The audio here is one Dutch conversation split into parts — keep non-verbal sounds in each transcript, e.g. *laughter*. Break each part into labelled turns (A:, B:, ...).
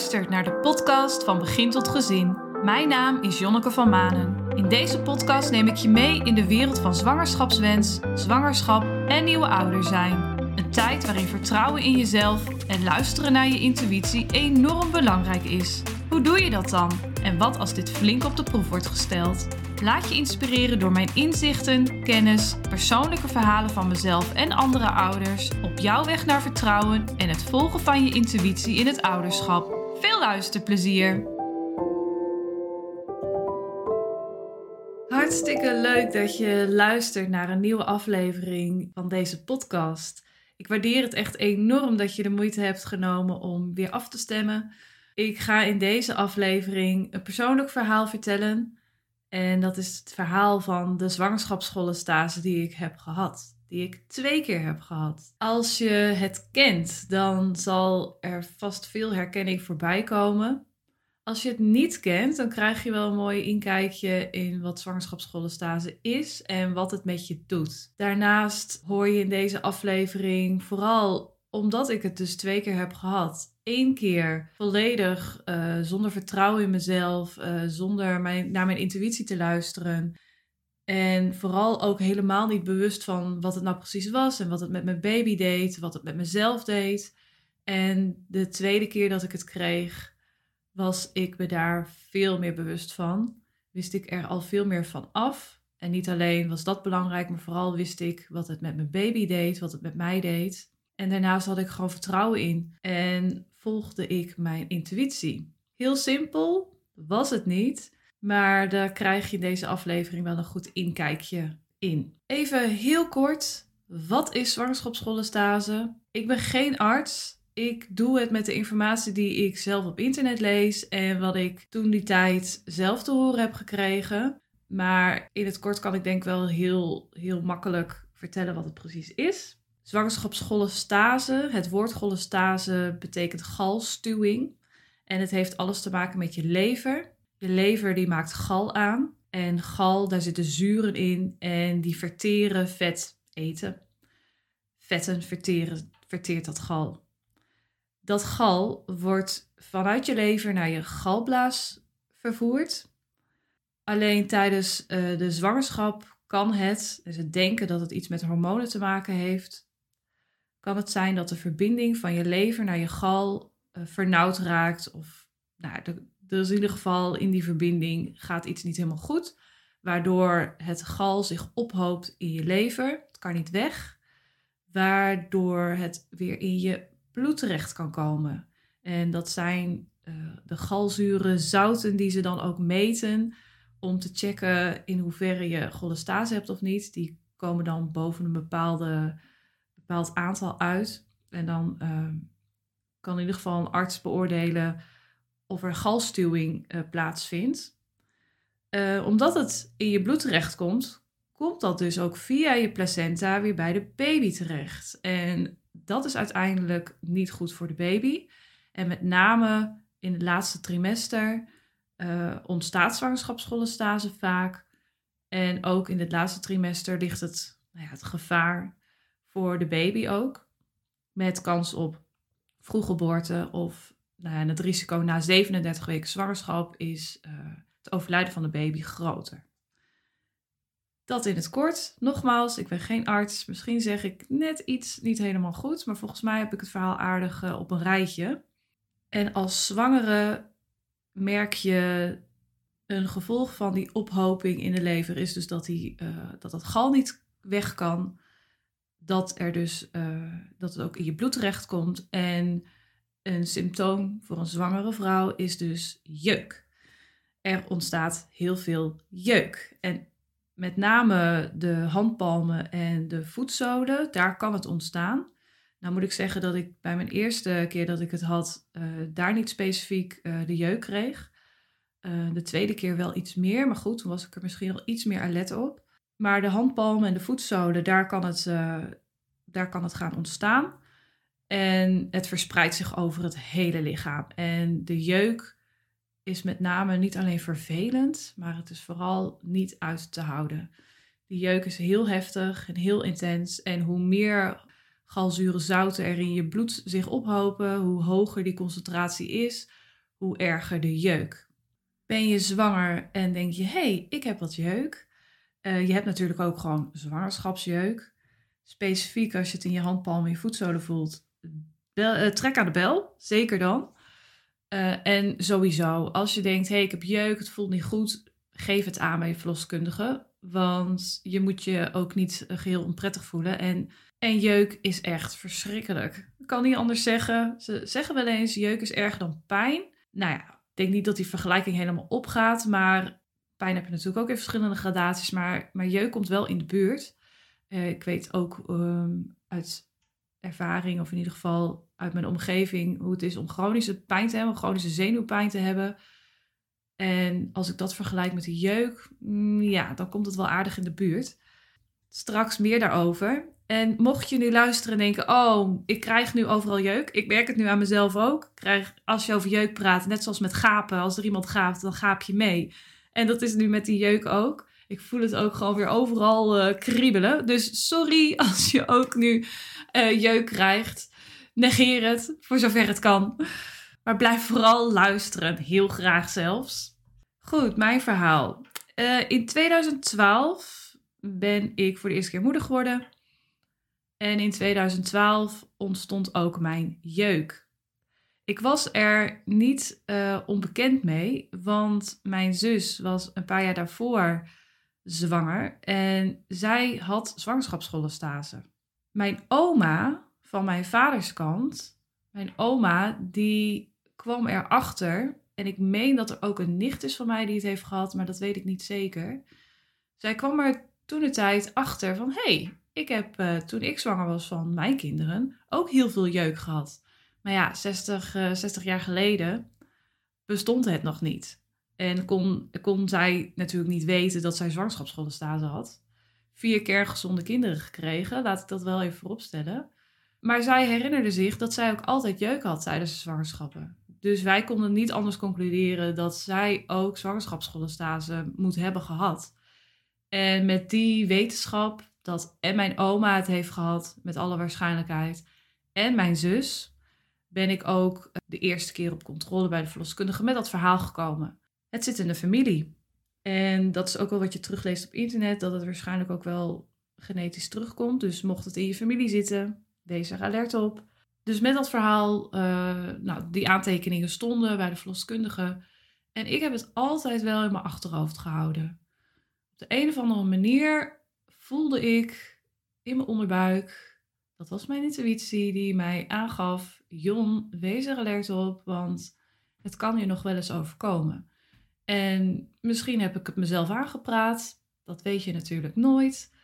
A: luistert naar de podcast van Begin tot Gezin. Mijn naam is Jonneke van Manen. In deze podcast neem ik je mee in de wereld van zwangerschapswens, zwangerschap en nieuwe ouder zijn. Een tijd waarin vertrouwen in jezelf en luisteren naar je intuïtie enorm belangrijk is. Hoe doe je dat dan? En wat als dit flink op de proef wordt gesteld? Laat je inspireren door mijn inzichten, kennis, persoonlijke verhalen van mezelf en andere ouders op jouw weg naar vertrouwen en het volgen van je intuïtie in het ouderschap. Veel luisterplezier! Hartstikke leuk dat je luistert naar een nieuwe aflevering van deze podcast. Ik waardeer het echt enorm dat je de moeite hebt genomen om weer af te stemmen. Ik ga in deze aflevering een persoonlijk verhaal vertellen en dat is het verhaal van de zwangerschapsschoolenstage die ik heb gehad. Die ik twee keer heb gehad. Als je het kent, dan zal er vast veel herkenning voorbij komen. Als je het niet kent, dan krijg je wel een mooi inkijkje in wat zwangerschapsschoolenstage is en wat het met je doet. Daarnaast hoor je in deze aflevering vooral omdat ik het dus twee keer heb gehad. Eén keer volledig uh, zonder vertrouwen in mezelf, uh, zonder mijn, naar mijn intuïtie te luisteren. En vooral ook helemaal niet bewust van wat het nou precies was en wat het met mijn baby deed, wat het met mezelf deed. En de tweede keer dat ik het kreeg, was ik me daar veel meer bewust van. Wist ik er al veel meer van af. En niet alleen was dat belangrijk, maar vooral wist ik wat het met mijn baby deed, wat het met mij deed. En daarnaast had ik gewoon vertrouwen in en volgde ik mijn intuïtie. Heel simpel was het niet, maar daar krijg je in deze aflevering wel een goed inkijkje in. Even heel kort, wat is zwangerschapsschoolenstage? Ik ben geen arts. Ik doe het met de informatie die ik zelf op internet lees en wat ik toen die tijd zelf te horen heb gekregen. Maar in het kort kan ik denk wel heel, heel makkelijk vertellen wat het precies is. Zwangerschapscholestase. Het woord cholestase betekent galstuwing. En het heeft alles te maken met je lever. Je lever die maakt gal aan. En gal, daar zitten zuren in en die verteren vet eten. Vetten verteren, verteert dat gal. Dat gal wordt vanuit je lever naar je galblaas vervoerd. Alleen tijdens uh, de zwangerschap kan het, dus het denken dat het iets met hormonen te maken heeft, kan het zijn dat de verbinding van je lever naar je gal uh, vernauwd raakt. Of nou, er is in ieder geval in die verbinding gaat iets niet helemaal goed. Waardoor het gal zich ophoopt in je lever. Het kan niet weg. Waardoor het weer in je bloed terecht kan komen. En dat zijn uh, de galzuren, zouten die ze dan ook meten. Om te checken in hoeverre je cholestase hebt of niet. Die komen dan boven een bepaalde bepaald aantal uit. En dan ehm, kan in ieder geval een arts beoordelen of er galstuwing uh, plaatsvindt. Uh, omdat het in je bloed terechtkomt, komt dat dus ook via je placenta weer bij de baby terecht. En dat is uiteindelijk niet goed voor de baby. En met name in het laatste trimester uh, ontstaat zwangerschapscholestase vaak. En ook in het laatste trimester ligt het, nou ja, het gevaar voor de baby ook. Met kans op vroeggeboorte of nou ja, het risico na 37 weken zwangerschap is uh, het overlijden van de baby groter. Dat in het kort. Nogmaals, ik ben geen arts. Misschien zeg ik net iets niet helemaal goed, maar volgens mij heb ik het verhaal aardig uh, op een rijtje. En als zwangere merk je een gevolg van die ophoping in de lever is dus dat, die, dat het gal niet weg kan dat er dus dat het ook in je bloed terechtkomt. En een symptoom voor een zwangere vrouw is dus jeuk. Er ontstaat heel veel jeuk. En met name de handpalmen en de voetzolen, daar kan het ontstaan. Nou moet ik zeggen dat ik bij mijn eerste keer dat ik het had, uh, daar niet specifiek uh, de jeuk kreeg. de tweede keer wel iets meer, maar goed, toen was ik er misschien wel iets meer alert op. Maar de handpalmen en de voetzolen, daar kan het, daar kan het gaan ontstaan. En het verspreidt zich over het hele lichaam. En de jeuk is met name niet alleen vervelend, maar het is vooral niet uit te houden. Die jeuk is heel heftig en heel intens. En hoe meer galzure zouten er in je bloed zich ophopen, hoe hoger die concentratie is, hoe erger de jeuk. Ben je zwanger en denk je, hé, hey, ik heb wat jeuk. Uh, je hebt natuurlijk ook gewoon zwangerschapsjeuk. Specifiek als je het in je handpalm en je voetzolen voelt, bel, uh, trek aan de bel, zeker dan. Uh, en sowieso, als je denkt, hé, hey, ik heb jeuk, het voelt niet goed, geef het aan bij je verloskundige. Want je moet je ook niet geheel onprettig voelen. En, en jeuk is echt verschrikkelijk. Ik kan niet anders zeggen. Ze zeggen wel eens, jeuk is erger dan pijn. Nou ja, ik denk niet dat die vergelijking helemaal opgaat. Maar pijn heb je natuurlijk ook in verschillende gradaties. Maar, maar jeuk komt wel in de buurt. Ik weet ook um, uit ervaring, of in ieder geval uit mijn omgeving, hoe het is om chronische pijn te hebben, chronische zenuwpijn te hebben. En als ik dat vergelijk met de jeuk, mm, ja, dan komt het wel aardig in de buurt. Straks meer daarover. En mocht je nu luisteren en denken: Oh, ik krijg nu overal jeuk. Ik merk het nu aan mezelf ook. Krijg, als je over jeuk praat, net zoals met gapen, als er iemand gaapt, dan gaap je mee. En dat is nu met die jeuk ook. Ik voel het ook gewoon weer overal uh, kriebelen. Dus sorry *laughs* als je ook nu uh, jeuk krijgt. Negeer het, voor zover het kan. Maar blijf vooral luisteren, heel graag zelfs. Goed, mijn verhaal. Uh, in 2012 ben ik voor de eerste keer moeder geworden. En in 2012 ontstond ook mijn jeuk. Ik was er niet onbekend mee, want mijn zus was een paar jaar daarvoor zwanger en zij had zwangerschapsschollestase. Mijn oma van mijn vaders kant, mijn oma, die kwam erachter en ik meen dat er ook een nicht is van mij die het heeft gehad, maar dat weet ik niet zeker. Zij kwam er toen de tijd achter van: hey, ik heb uh, toen ik zwanger was van mijn kinderen ook heel veel jeuk gehad. Maar ja, 60, uh, 60 jaar geleden bestond het nog niet. En kon, kon zij natuurlijk niet weten dat zij zwangerschapsschoolstase had. Vier keer gezonde kinderen gekregen, laat ik dat wel even vooropstellen. Maar zij herinnerde zich dat zij ook altijd jeuk had tijdens de zwangerschappen. Dus wij konden niet anders concluderen dat zij ook zwangerschapsschoolstase moet hebben gehad. En met die wetenschap dat en mijn oma het heeft gehad, met alle waarschijnlijkheid, en mijn zus, ben ik ook de eerste keer op controle bij de verloskundige met dat verhaal gekomen. Het zit in de familie. En dat is ook wel wat je terugleest op internet, dat het waarschijnlijk ook wel genetisch terugkomt. Dus mocht het in je familie zitten, wees er alert op. Dus met dat verhaal, uh, nou, die aantekeningen stonden bij de verloskundige. En ik heb het altijd wel in mijn achterhoofd gehouden. Op de een of andere manier voelde ik in mijn onderbuik, dat was mijn intuïtie die mij aangaf, Jon, wees er alert op, want het kan je nog wel eens overkomen. En misschien heb ik het mezelf aangepraat, dat weet je natuurlijk nooit.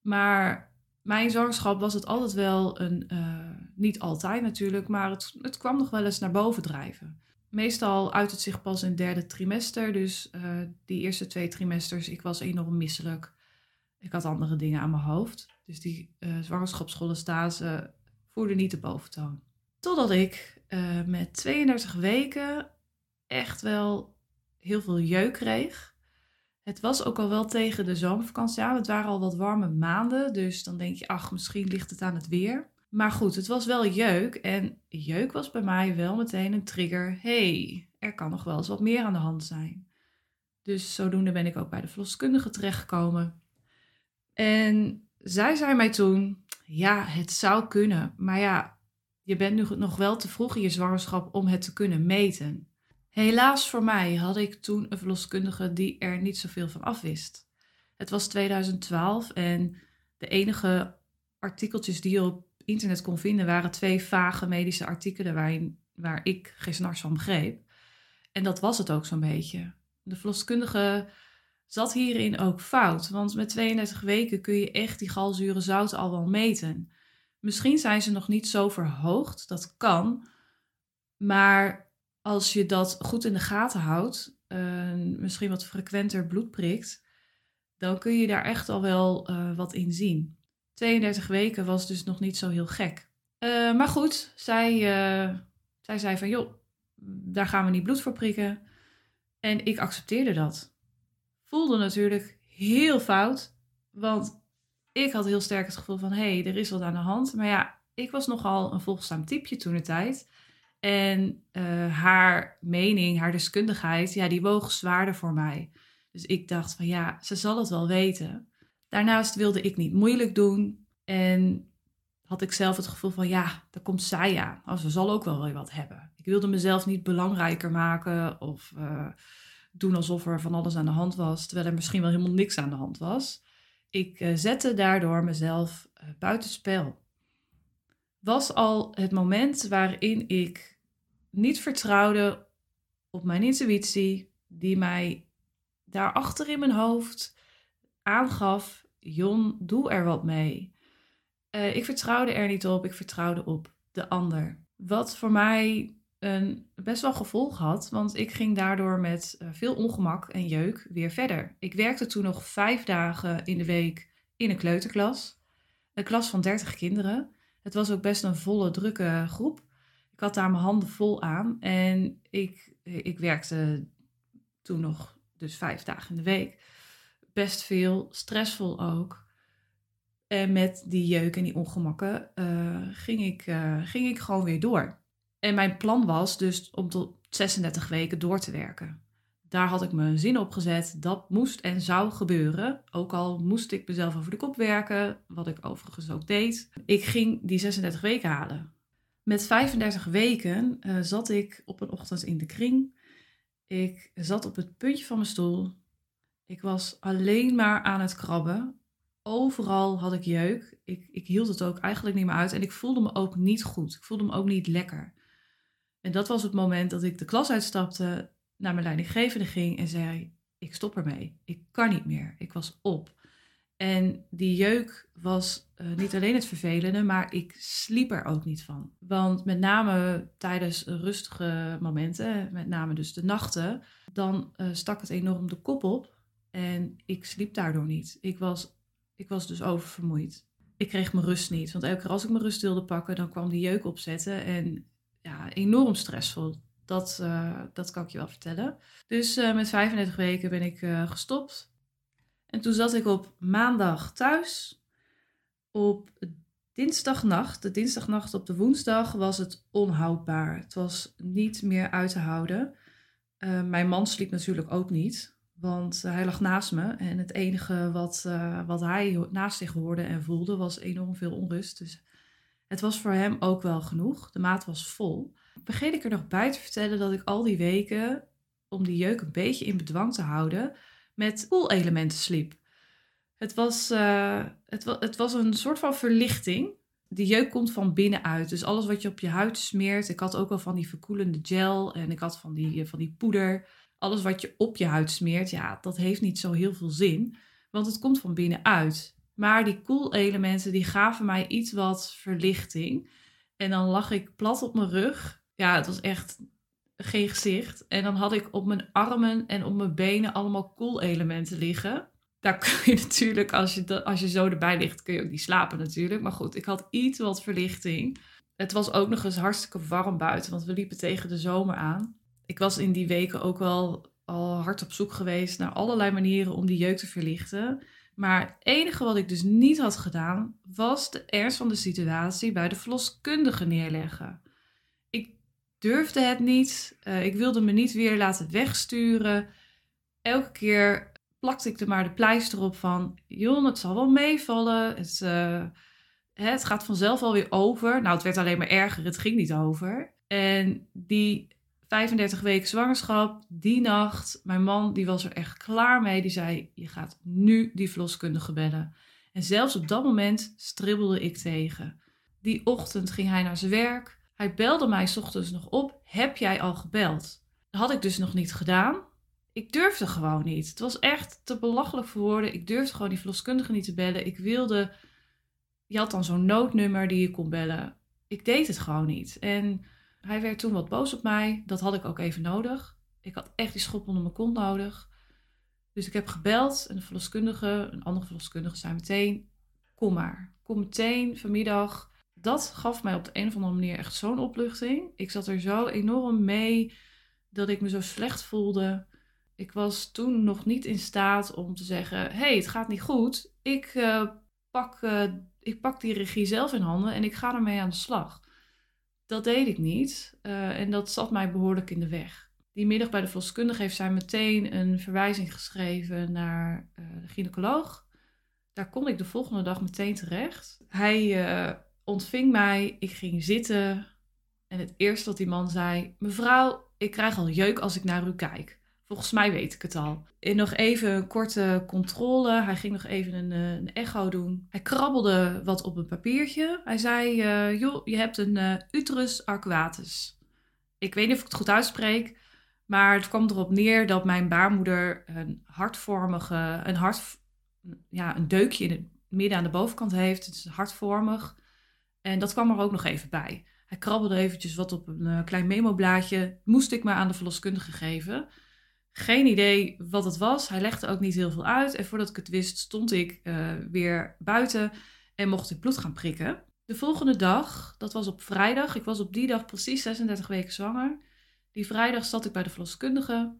A: Maar mijn zwangerschap was het altijd wel een, uh, niet altijd natuurlijk, maar het, het kwam nog wel eens naar boven drijven. Meestal uit het zich pas in het derde trimester, dus uh, die eerste twee trimesters, ik was enorm misselijk. Ik had andere dingen aan mijn hoofd, dus die uh, voerde niet de boventoon. Totdat ik met 32 weken echt wel heel veel jeuk kreeg. Het was ook al wel tegen de zomervakantie aan. Het waren al wat warme maanden. Dus dan denk je, ach, misschien ligt het aan het weer. Maar goed, het was wel jeuk. En jeuk was bij mij wel meteen een trigger. hey, er kan nog wel eens wat meer aan de hand zijn. Dus zodoende ben ik ook bij de verloskundige terechtgekomen. En zij zei mij toen: Ja, het zou kunnen. Maar ja, je bent nu nog wel te vroeg in je zwangerschap om het te kunnen meten. Helaas voor mij had ik toen een verloskundige die er niet zoveel van afwist. Het was 2012 en de enige artikeltjes die je op internet kon vinden waren twee vage medische artikelen waarin, waar ik geen snars van begreep. En dat was het ook zo'n beetje. De verloskundige zat hierin ook fout, want met 32 weken kun je echt die galzuren zout al wel meten. Misschien zijn ze nog niet zo verhoogd, dat kan, maar als je dat goed in de gaten houdt, uh, misschien wat frequenter bloed prikt, dan kun je daar echt al wel uh, wat in zien. 32 weken was dus nog niet zo heel gek. Uh, maar goed, zij, zij zei van joh, daar gaan we niet bloed voor prikken. En ik accepteerde dat. Voelde natuurlijk heel fout, want ik had heel sterk het gevoel van hé, hey, er is wat aan de hand. Maar ja, ik was nogal een volgzaam typeje toen de tijd. En uh, haar mening, haar deskundigheid, ja, die woog zwaarder voor mij. Dus ik dacht van ja, ze zal het wel weten. Daarnaast wilde ik niet moeilijk doen. En had ik zelf het gevoel van ja, daar komt zij aan. Oh, ze zal ook wel weer wat hebben. Ik wilde mezelf niet belangrijker maken of uh, doen alsof er van alles aan de hand was, terwijl er misschien wel helemaal niks aan de hand was. Ik uh, zette daardoor mezelf buitenspel. Was al het moment waarin ik niet vertrouwde op mijn intuïtie, die mij daarachter in mijn hoofd aangaf: Jon, doe er wat mee. Uh, ik vertrouwde er niet op, ik vertrouwde op de ander. Wat voor mij een best wel gevolg had, want ik ging daardoor met uh, veel ongemak en jeuk weer verder. Ik werkte toen nog vijf dagen in de week in een kleuterklas, een klas van 30 kinderen. Het was ook best een volle, drukke groep. Ik had daar mijn handen vol aan en ik, ik werkte toen nog dus vijf dagen in de week. Best veel, stressvol ook. En met die jeuk en die ongemakken uh, ging, ik, uh, ging ik gewoon weer door. En mijn plan was dus om tot 36 weken door te werken. Daar had ik mijn zin op gezet. Dat moest en zou gebeuren. Ook al moest ik mezelf over de kop werken, wat ik overigens ook deed. Ik ging die 36 weken halen. Met 35 weken uh, zat ik op een ochtend in de kring. Ik zat op het puntje van mijn stoel. Ik was alleen maar aan het krabben. Overal had ik jeuk. Ik, ik hield het ook eigenlijk niet meer uit. En ik voelde me ook niet goed. Ik voelde me ook niet lekker. En dat was het moment dat ik de klas uitstapte, naar mijn leidinggevende ging en zei: Ik stop ermee. Ik kan niet meer. Ik was op. En die jeuk was uh, niet alleen het vervelende, maar ik sliep er ook niet van. Want met name tijdens rustige momenten, met name dus de nachten, dan uh, stak het enorm de kop op. En ik sliep daardoor niet. Ik was, ik was dus oververmoeid. Ik kreeg mijn rust niet. Want elke keer als ik mijn rust wilde pakken, dan kwam die jeuk opzetten. En ja, enorm stressvol. Dat, uh, dat kan ik je wel vertellen. Dus met 35 weken ben ik gestopt. En toen zat ik op maandag thuis. Op dinsdagnacht, de dinsdagnacht op de woensdag, was het onhoudbaar. Het was niet meer uit te houden. mijn man sliep natuurlijk ook niet, want hij lag naast me. En het enige wat, wat hij naast zich hoorde en voelde was enorm veel onrust. Dus het was voor hem ook wel genoeg. De maat was vol. Vergeet ik er nog bij te vertellen dat ik al die weken, om die jeuk een beetje in bedwang te houden, met koelelementen sliep. Het was, uh, het, het was een soort van verlichting. Die jeuk komt van binnenuit. Dus alles wat je op je huid smeert. Ik had ook wel van die verkoelende gel en ik had van die, eh, van die poeder. Alles wat je op je huid smeert, ja, dat heeft niet zo heel veel zin. Want het komt van binnenuit. Maar die koelelementen die gaven mij iets wat verlichting. En dan lag ik plat op mijn rug. Ja, het was echt geen gezicht. En dan had ik op mijn armen en op mijn benen allemaal koelelementen liggen. Daar *laughs* kun je natuurlijk, als je, als je zo erbij ligt, kun je ook niet slapen natuurlijk. Maar goed, ik had iets wat verlichting. Het was ook nog eens hartstikke warm buiten, want we liepen tegen de zomer aan. Ik was in die weken ook wel al hard op zoek geweest naar allerlei manieren om die jeuk te verlichten. Maar het enige wat ik dus niet had gedaan, was de ernst van de situatie bij de verloskundige neerleggen. Durfde het niet. Uh, ik wilde me niet weer laten wegsturen. Elke keer plakte ik er maar de pleister op van... Jon, het zal wel meevallen. Het, uh, het gaat vanzelf alweer over. Nou, het werd alleen maar erger. Het ging niet over. En die 35 weken zwangerschap, die nacht. Mijn man die was er echt klaar mee. Die zei: Je gaat nu die verloskundige bellen. En zelfs op dat moment stribbelde ik tegen. Die ochtend ging hij naar zijn werk. Hij belde mij ochtends nog op: Heb jij al gebeld? Dat had ik dus nog niet gedaan. Ik durfde gewoon niet. Het was echt te belachelijk voor woorden. Ik durfde gewoon die verloskundige niet te bellen. Ik wilde. Je had dan zo'n noodnummer die je kon bellen. Ik deed het gewoon niet. En hij werd toen wat boos op mij. Dat had ik ook even nodig. Ik had echt die schop onder mijn kont nodig. Dus ik heb gebeld en de verloskundige, een andere verloskundige, zei meteen: Kom maar, kom meteen vanmiddag. Dat gaf mij op de een of andere manier echt zo'n opluchting. Ik zat er zo enorm mee dat ik me zo slecht voelde. Ik was toen nog niet in staat om te zeggen: Hé, hey, het gaat niet goed. Ik, uh, pak, uh, ik pak die regie zelf in handen en ik ga ermee aan de slag. Dat deed ik niet eh, en dat zat mij behoorlijk in de weg. Die middag bij de volkskundige heeft zij meteen een verwijzing geschreven naar de gynaecoloog. Daar kon ik de volgende dag meteen terecht. Hij ontving mij, ik ging zitten en het eerste wat die man zei: Mevrouw, ik krijg al jeuk als ik naar u kijk. Volgens mij weet ik het al. En nog even een korte controle. Hij ging nog even een, eh, een echo doen. Hij krabbelde wat op een papiertje. Hij zei: uh, Joh, je hebt een uh, uterus arcuatus. Ik weet niet of ik het goed uitspreek. Maar het kwam erop neer dat mijn baarmoeder een hartvormige, een, hart, ja, een deukje in het midden aan de bovenkant heeft. Het is hartvormig. En dat kwam er ook nog even bij. Hij krabbelde eventjes wat op een uh, klein memo-blaadje. Moest ik maar aan de verloskundige geven. Geen idee wat het was. Hij legde ook niet heel veel uit. En voordat ik het wist, stond ik uh, weer buiten en mocht ik bloed gaan prikken. De volgende dag, dat was op vrijdag. Ik was op die dag precies 36 weken zwanger. Die vrijdag zat ik bij de verloskundige.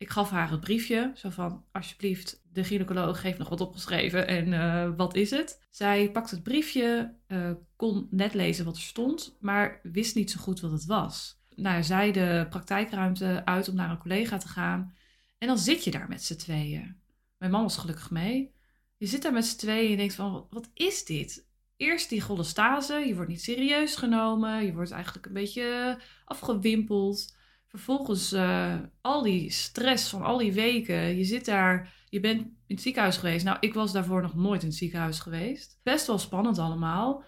A: Ik gaf haar het briefje, zo van, alsjeblieft, de gynaecoloog heeft nog wat opgeschreven en uh, wat is het? Zij pakte het briefje, uh, kon net lezen wat er stond, maar wist niet zo goed wat het was. Nou, zij de praktijkruimte uit om naar een collega te gaan. En dan zit je daar met z'n tweeën. Mijn man was gelukkig mee. Je zit daar met z'n tweeën en denkt van, wat is dit? Eerst die cholestase, je wordt niet serieus genomen, je wordt eigenlijk een beetje afgewimpeld. Vervolgens uh, al die stress van al die weken. Je zit daar, je bent in het ziekenhuis geweest. Nou, ik was daarvoor nog nooit in het ziekenhuis geweest. Best wel spannend allemaal.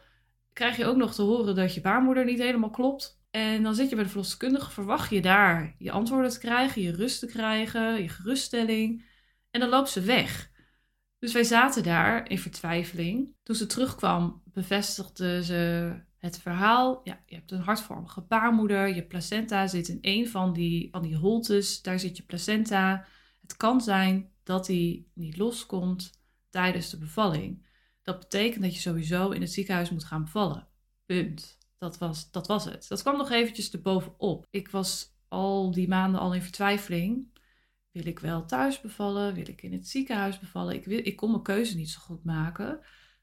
A: Krijg je ook nog te horen dat je baarmoeder niet helemaal klopt. En dan zit je bij de verloskundige, verwacht je daar je antwoorden te krijgen, je rust te krijgen, je geruststelling. En dan loopt ze weg. Dus wij zaten daar in vertwijfeling. Toen ze terugkwam, bevestigde ze het verhaal. Ja, je hebt een hartvormige baarmoeder. Je placenta zit in een van die, van die holtes. Daar zit je placenta. Het kan zijn dat die niet loskomt tijdens de bevalling. Dat betekent dat je sowieso in het ziekenhuis moet gaan bevallen. Punt. Dat was, dat was het. Dat kwam nog eventjes erbovenop. Ik was al die maanden al in vertwijfeling. Wil ik wel thuis bevallen? Wil ik in het ziekenhuis bevallen? Ik, wil, ik kon mijn keuze niet zo goed maken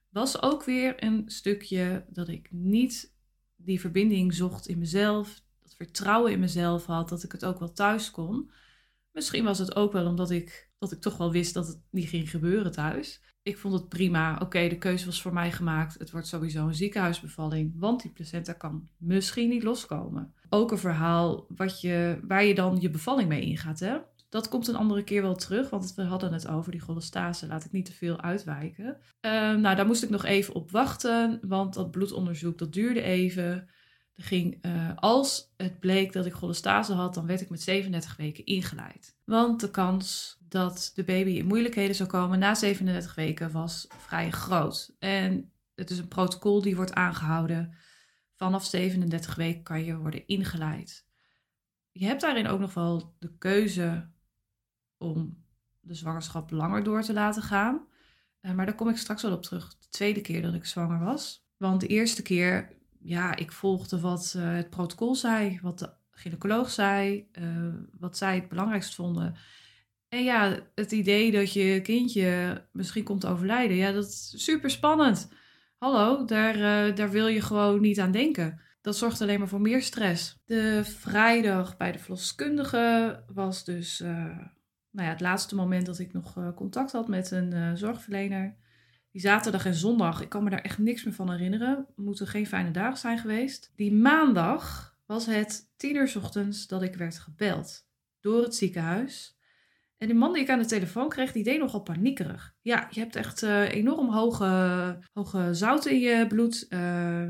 A: was ook weer een stukje dat ik niet die verbinding zocht in mezelf, dat vertrouwen in mezelf had, dat ik het ook wel thuis kon. Misschien was het ook wel omdat ik, dat ik toch wel wist dat het niet ging gebeuren thuis. Ik vond het prima. Oké, de keuze was voor mij gemaakt. Het wordt sowieso een ziekenhuisbevalling, want die placenta kan misschien niet loskomen. Ook een verhaal wat je, waar je dan je bevalling mee ingaat. Hè? Dat komt een andere keer wel terug, want we hadden het over die cholestase. Laat ik niet te veel uitwijken. Uh, nou, daar moest ik nog even op wachten, want dat bloedonderzoek dat duurde even. Er ging, uh, als het bleek dat ik cholestase had, dan werd ik met 37 weken ingeleid. Want de kans dat de baby in moeilijkheden zou komen na 37 weken was vrij groot. En het is een protocol die wordt aangehouden. Vanaf 37 weken kan je worden ingeleid. Je hebt daarin ook nog wel de keuze om de zwangerschap langer door te laten gaan. Uh, maar daar kom ik straks wel op terug. De tweede keer dat ik zwanger was. Want de eerste keer, ja, ik volgde wat uh, het protocol zei, wat de gynaecoloog zei, uh, wat zij het belangrijkst vonden. En ja, het idee dat je kindje misschien komt overlijden, ja, dat is super spannend. Hallo, daar, daar wil je gewoon niet aan denken. Dat zorgt alleen maar voor meer stress. De vrijdag bij de verloskundige was dus nou ja, het laatste moment dat ik nog uh, contact had met een uh, zorgverlener. Die zaterdag en zondag, ik kan me daar echt niks meer van herinneren. Moeten geen fijne dagen zijn geweest. Die maandag was het tien uur ochtends dat ik werd gebeld door het ziekenhuis. En die man die ik aan de telefoon kreeg, die deed nogal paniekerig. Ja, je hebt echt uh, enorm hoge, hoge zout in je bloed.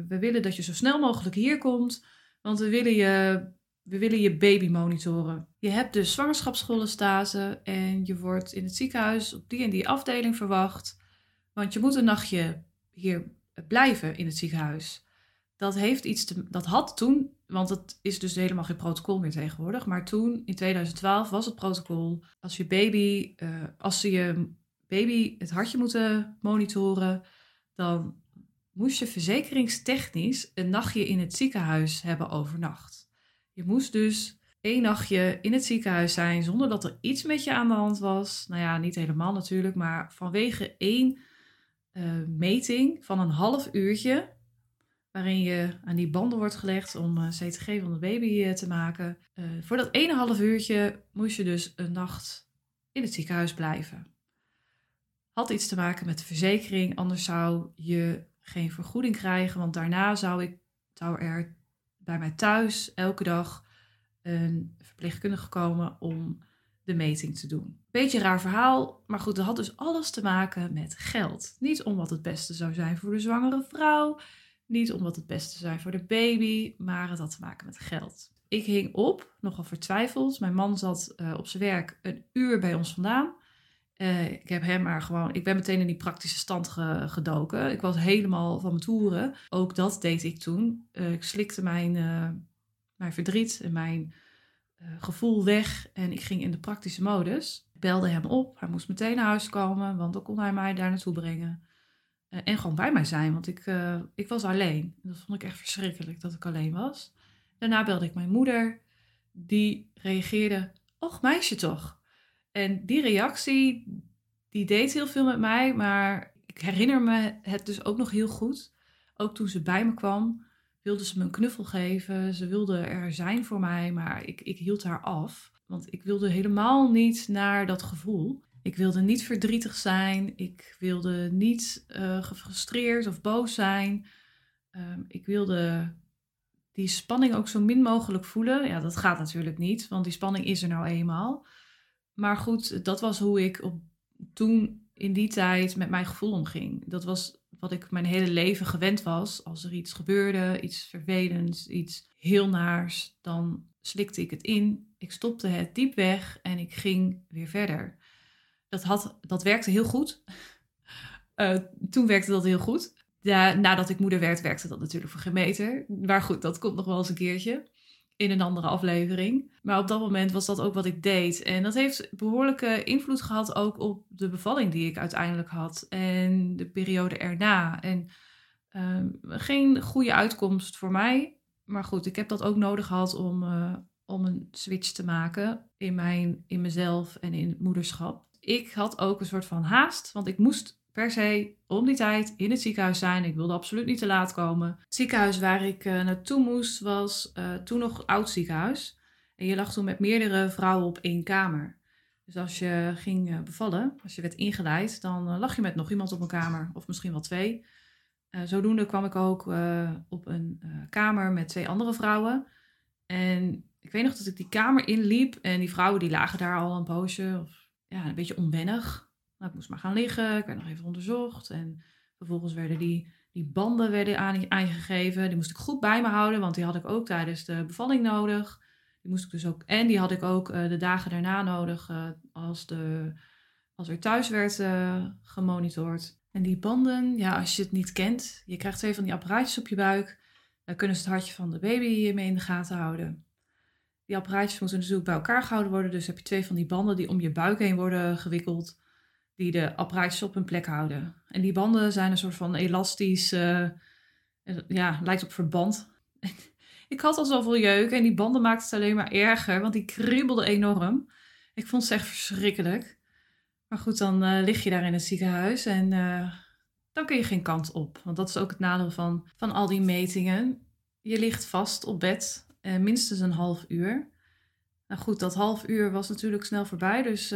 A: we willen dat je zo snel mogelijk hier komt. Want we willen je we willen je baby monitoren. Je hebt dus zwangerschapscholestase en je wordt in het ziekenhuis op die en die afdeling verwacht. Want je moet een nachtje hier blijven in het ziekenhuis. Dat, heeft iets te, dat had toen, want het is dus helemaal geen protocol meer tegenwoordig. Maar toen, in 2012, was het protocol. Als je baby, uh, als ze je baby het hartje moeten monitoren, dan moest je verzekeringstechnisch een nachtje in het ziekenhuis hebben overnacht. Je moest dus één nachtje in het ziekenhuis zijn zonder dat er iets met je aan de hand was. Nou ja, niet helemaal natuurlijk, maar vanwege één uh, meting van een half uurtje waarin je aan die banden wordt gelegd om uh, CTG van de baby uh, te maken. Voor dat 1,5 uurtje moest je dus een nacht in het ziekenhuis blijven. Had iets te maken met de verzekering, anders zou je geen vergoeding krijgen, want daarna zou, ik, zou er bij mij thuis elke dag een verpleegkundige komen om de meting te doen. Beetje raar verhaal, maar goed, dat had dus alles te maken met geld. Niet omdat het beste zou zijn voor de zwangere vrouw, niet omdat het beste zou zijn voor de baby, maar het had te maken met geld. Ik hing op, nogal vertwijfeld. Mijn man zat uh, op zijn werk een uur bij ons vandaan. Uh, ik heb hem maar gewoon, ik ben meteen in die praktische stand ge, gedoken. Ik was helemaal van mijn toeren. Ook dat deed ik toen. Uh, ik slikte mijn, mijn verdriet en mijn gevoel weg en ik ging in de praktische modus. Ik belde hem op, hij moest meteen naar huis komen, want dan kon hij mij daar naartoe brengen. en gewoon bij mij zijn, want ik, ik was alleen. Dat vond ik echt verschrikkelijk dat ik alleen was. Daarna belde ik mijn moeder. Die reageerde, och meisje toch. En die reactie, die deed heel veel met mij. Maar ik herinner me het dus ook nog heel goed. Ook toen ze bij me kwam, wilde ze me een knuffel geven. Ze wilde er zijn voor mij, maar ik, ik hield haar af. Want ik wilde helemaal niet naar dat gevoel. Ik wilde niet verdrietig zijn. Ik wilde niet uh, gefrustreerd of boos zijn. Um, ik wilde die spanning ook zo min mogelijk voelen. Ja, dat gaat natuurlijk niet, want die spanning is er nou eenmaal. Maar goed, dat was hoe ik op, toen in die tijd met mijn gevoel omging. Dat was wat ik mijn hele leven gewend was. Als er iets gebeurde, iets vervelends, iets heel naars, dan slikte ik het in. Ik stopte het diep weg en ik ging weer verder. Dat, had, dat werkte heel goed. Uh, *laughs* toen werkte dat heel goed ja, nadat ik moeder werd, werkte dat natuurlijk voor geen meter. Maar goed, dat komt nog wel eens een keertje in een andere aflevering. Maar op dat moment was dat ook wat ik deed. En dat heeft behoorlijke invloed gehad ook op de bevalling die ik uiteindelijk had. En de periode erna. En uh, geen goede uitkomst voor mij. Maar goed, ik heb dat ook nodig gehad om, uh, om een switch te maken in, mijn, in mezelf en in moederschap. Ik had ook een soort van haast, want ik moest per se om die tijd in het ziekenhuis zijn. Ik wilde absoluut niet te laat komen. Het ziekenhuis waar ik uh, naartoe moest was uh, toen nog oud ziekenhuis. En je lag toen met meerdere vrouwen op één kamer. Dus als je ging uh, bevallen, als je werd ingeleid, dan lag je met nog iemand op een kamer. Of misschien wel twee. zodoende kwam ik ook op een kamer met twee andere vrouwen. En ik weet nog dat ik die kamer inliep. En die vrouwen die lagen daar al een poosje. Of, ja, een beetje onwennig. Nou, ik moest maar gaan liggen, ik werd nog even onderzocht. En vervolgens werden die, die banden werden aan, aangegeven. Die moest ik goed bij me houden, want die had ik ook tijdens de bevalling nodig. Die moest ik dus ook, en die had ik ook uh, de dagen daarna nodig uh, als, de, als er thuis werd uh, gemonitord. En die banden, ja, als je het niet kent, je krijgt twee van die apparaatjes op je buik. Daar kunnen ze het hartje van de baby mee in de gaten houden. Die apparaatjes moeten natuurlijk bij elkaar gehouden worden. Dus heb je twee van die banden die om je buik heen worden gewikkeld die de apparaatjes op hun plek houden. En die banden zijn een soort van elastisch, uh, ja, lijkt op verband. *laughs* ik had al zoveel jeuk en die banden maakten het alleen maar erger, want die kriebelden enorm. Ik vond ze echt verschrikkelijk. Maar goed, dan uh, lig je daar in het ziekenhuis en dan kun je geen kant op. Want dat is ook het nadeel van, van al die metingen. Je ligt vast op bed, minstens een half uur. Nou goed, dat half uur was natuurlijk snel voorbij, dus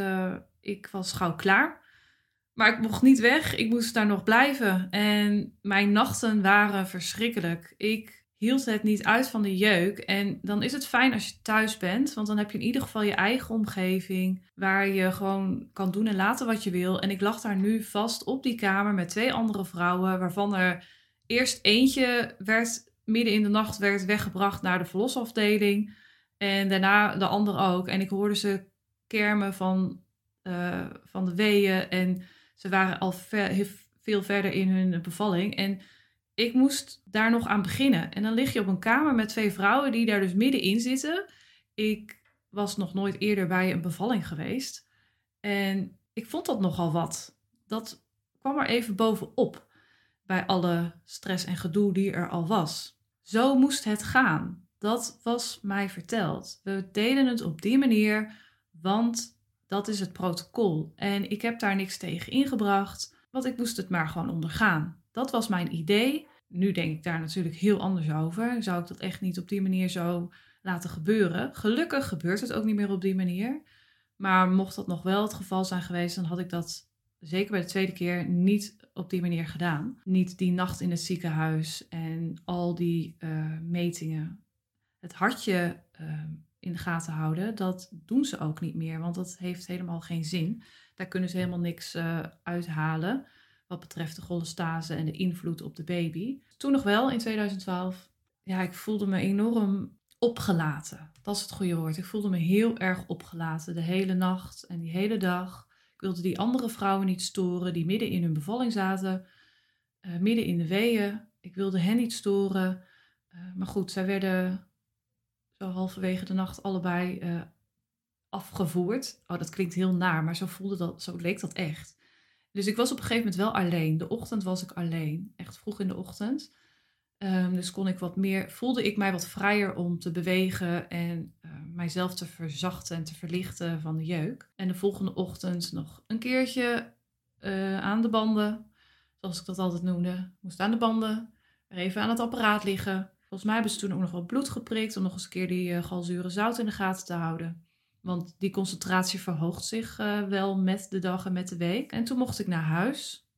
A: ik was gauw klaar. Maar ik mocht niet weg. Ik moest daar nog blijven. En mijn nachten waren verschrikkelijk. Ik hield het niet uit van de jeuk. En dan is het fijn als je thuis bent. Want dan heb je in ieder geval je eigen omgeving. Waar je gewoon kan doen en laten wat je wil. En ik lag daar nu vast op die kamer met twee andere vrouwen. Waarvan er eerst eentje werd midden in de nacht werd weggebracht naar de verlosafdeling. En daarna de andere ook. En ik hoorde ze kermen van, uh, van de weeën. En ze waren al veel verder in hun bevalling. En ik moest daar nog aan beginnen. En dan lig je op een kamer met twee vrouwen die daar dus middenin zitten. Ik was nog nooit eerder bij een bevalling geweest. En ik vond dat nogal wat. Dat kwam er even bovenop bij alle stress en gedoe die er al was. Zo moest het gaan. Dat was mij verteld. We deden het op die manier, want dat is het protocol. En ik heb daar niks tegen ingebracht, want ik moest het maar gewoon ondergaan. Dat was mijn idee. nu denk ik daar natuurlijk heel anders over. Zou ik dat echt niet op die manier zo laten gebeuren? Gelukkig gebeurt het ook niet meer op die manier. Maar mocht dat nog wel het geval zijn geweest, dan had ik dat zeker bij de tweede keer niet op die manier gedaan. Niet die nacht in het ziekenhuis en al die uh, metingen. Het hartje uh, in de gaten houden, dat doen ze ook niet meer, want dat heeft helemaal geen zin. Daar kunnen ze helemaal niks uh, uithalen wat betreft de cholestase en de invloed op de baby. Toen nog wel, in 2012, ja, ik voelde me enorm opgelaten. Dat is het goede woord. Ik voelde me heel erg opgelaten de hele nacht en die hele dag. Ik wilde die andere vrouwen niet storen die midden in hun bevalling zaten, uh, midden in de weeën. Ik wilde hen niet storen. Uh, maar goed, zij werden zo halverwege de nacht allebei uh, afgevoerd. Oh, dat klinkt heel naar, maar zo voelde dat, zo leek dat echt. Dus ik was op een gegeven moment wel alleen. De ochtend was ik alleen, echt vroeg in de ochtend. Um, dus kon ik wat meer, voelde ik mij wat vrijer om te bewegen en uh, mijzelf te verzachten en te verlichten van de jeuk. En de volgende ochtend nog een keertje uh, aan de banden, zoals ik dat altijd noemde. Moest aan de banden, er even aan het apparaat liggen. Volgens mij hebben ze toen ook nog wat bloed geprikt om nog eens een keer die uh, galzure zout in de gaten te houden. Want die concentratie verhoogt zich uh, wel met de dag en met de week. En toen mocht ik naar huis.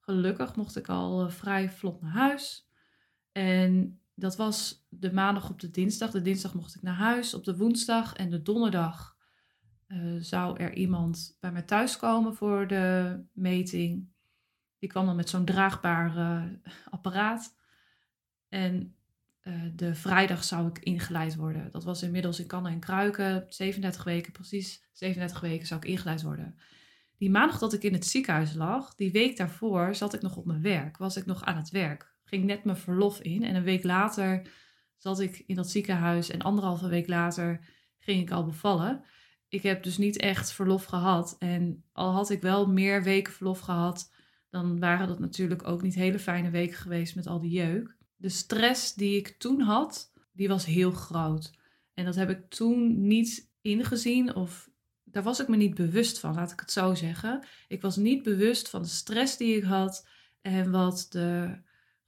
A: Gelukkig mocht ik al uh, vrij vlot naar huis. En dat was de maandag op de dinsdag. De dinsdag mocht ik naar huis. Op de woensdag en de donderdag zou er iemand bij mij thuiskomen voor de meting. Die kwam dan met zo'n draagbaar apparaat. En uh, de vrijdag zou ik ingeleid worden. Dat was inmiddels in kannen en kruiken. 37 weken, precies 37 weken zou ik ingeleid worden. Die maandag dat ik in het ziekenhuis lag, die week daarvoor zat ik nog op mijn werk. Was ik nog aan het werk. Ging net mijn verlof in. En een week later zat ik in dat ziekenhuis. En anderhalve week later ging ik al bevallen. Ik heb dus niet echt verlof gehad. En al had ik wel meer weken verlof gehad, dan waren dat natuurlijk ook niet hele fijne weken geweest met al die jeuk de stress die ik toen had, die was heel groot. En dat heb ik toen niet ingezien of daar was ik me niet bewust van, laat ik het zo zeggen. Ik was niet bewust van de stress die ik had en wat de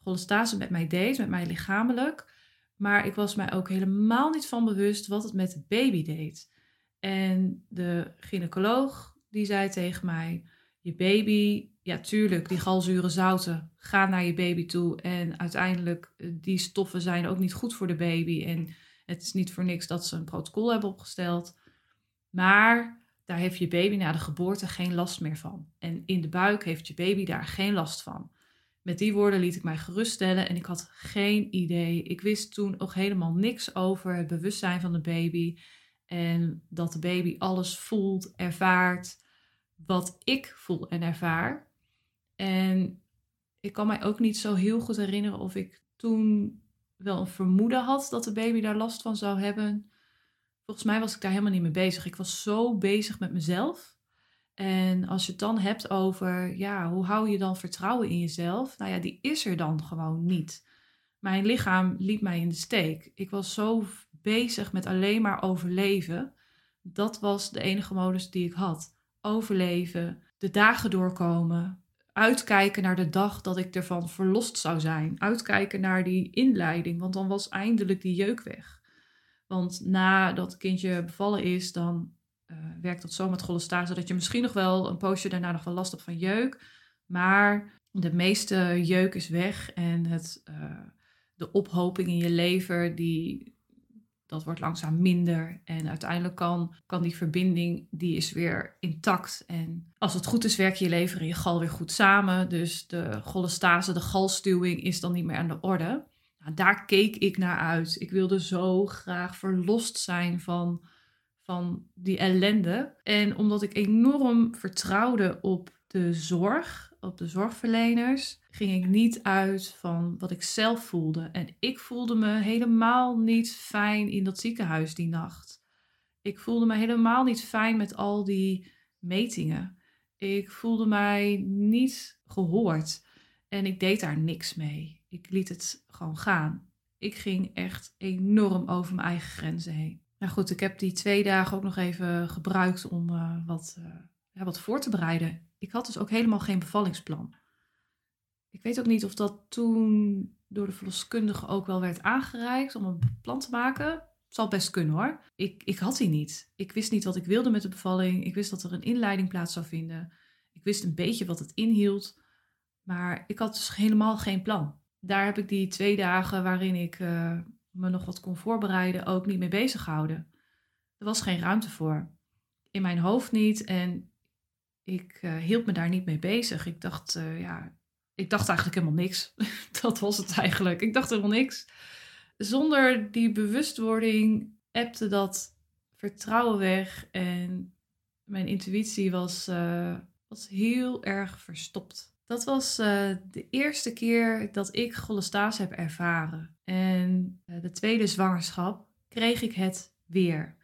A: cholestase met mij deed, met mij lichamelijk. Maar ik was mij ook helemaal niet van bewust wat het met de baby deed. En de gynaecoloog die zei tegen mij: Je baby ja, tuurlijk, die galzure zouten gaan naar je baby toe. En uiteindelijk, uh, die stoffen zijn ook niet goed voor de baby. En het is niet voor niks dat ze een protocol hebben opgesteld. Maar daar heeft je baby na de geboorte geen last meer van. En in de buik heeft je baby daar geen last van. Met die woorden liet ik mij geruststellen en ik had geen idee. Ik wist toen ook helemaal niks over het bewustzijn van de baby. En dat de baby alles voelt, ervaart wat ik voel en ervaar. En ik kan mij ook niet zo heel goed herinneren of ik toen wel een vermoeden had dat de baby daar last van zou hebben. Volgens mij was ik daar helemaal niet mee bezig. Ik was zo bezig met mezelf. En als je het dan hebt over, ja, hoe hou je dan vertrouwen in jezelf? Nou ja, die is er dan gewoon niet. Mijn lichaam liet mij in de steek. Ik was zo bezig met alleen maar overleven. Dat was de enige modus die ik had. Overleven, de dagen doorkomen, uitkijken naar de dag dat ik ervan verlost zou zijn. Uitkijken naar die inleiding, want dan was eindelijk die jeuk weg. Want nadat het kindje bevallen is, dan uh, werkt dat zo met cholestase dat je misschien nog wel een poosje daarna nog wel last hebt van jeuk. Maar de meeste jeuk is weg en het, uh, de ophoping in je lever, die, dat wordt langzaam minder. En uiteindelijk kan, kan die verbinding, die is weer intact. En als het goed is, werk je lever en je gal weer goed samen. Dus de cholestase, de galstuwing is dan niet meer aan de orde. Nou, daar keek ik naar uit. Ik wilde zo graag verlost zijn van, van die ellende. En omdat ik enorm vertrouwde op de zorg op de zorgverleners ging ik niet uit van wat ik zelf voelde. En ik voelde me helemaal niet fijn in dat ziekenhuis die nacht. Ik voelde me helemaal niet fijn met al die metingen. Ik voelde mij niet gehoord en ik deed daar niks mee. Ik liet het gewoon gaan. Ik ging echt enorm over mijn eigen grenzen heen. Nou goed, ik heb die twee dagen ook nog even gebruikt om uh, wat, ja, wat voor te bereiden ik had dus ook helemaal geen bevallingsplan. Ik weet ook niet of dat toen door de verloskundige ook wel werd aangereikt om een plan te maken. Het zal best kunnen hoor. Ik, ik had die niet. Ik wist niet wat ik wilde met de bevalling. Ik wist dat er een inleiding plaats zou vinden. Ik wist een beetje wat het inhield. Maar ik had dus helemaal geen plan. Daar heb ik die twee dagen waarin ik uh, me nog wat kon voorbereiden ook niet mee bezig gehouden. Er was geen ruimte voor. In mijn hoofd niet en ik uh, hield me daar niet mee bezig. Ik dacht, uh, ja, ik dacht eigenlijk helemaal niks. *laughs* dat was het eigenlijk. Ik dacht helemaal niks. Zonder die bewustwording ebte dat vertrouwen weg en mijn intuïtie was, uh, was heel erg verstopt. Dat was uh, de eerste keer dat ik cholestase heb ervaren. En uh, de tweede zwangerschap kreeg ik het weer.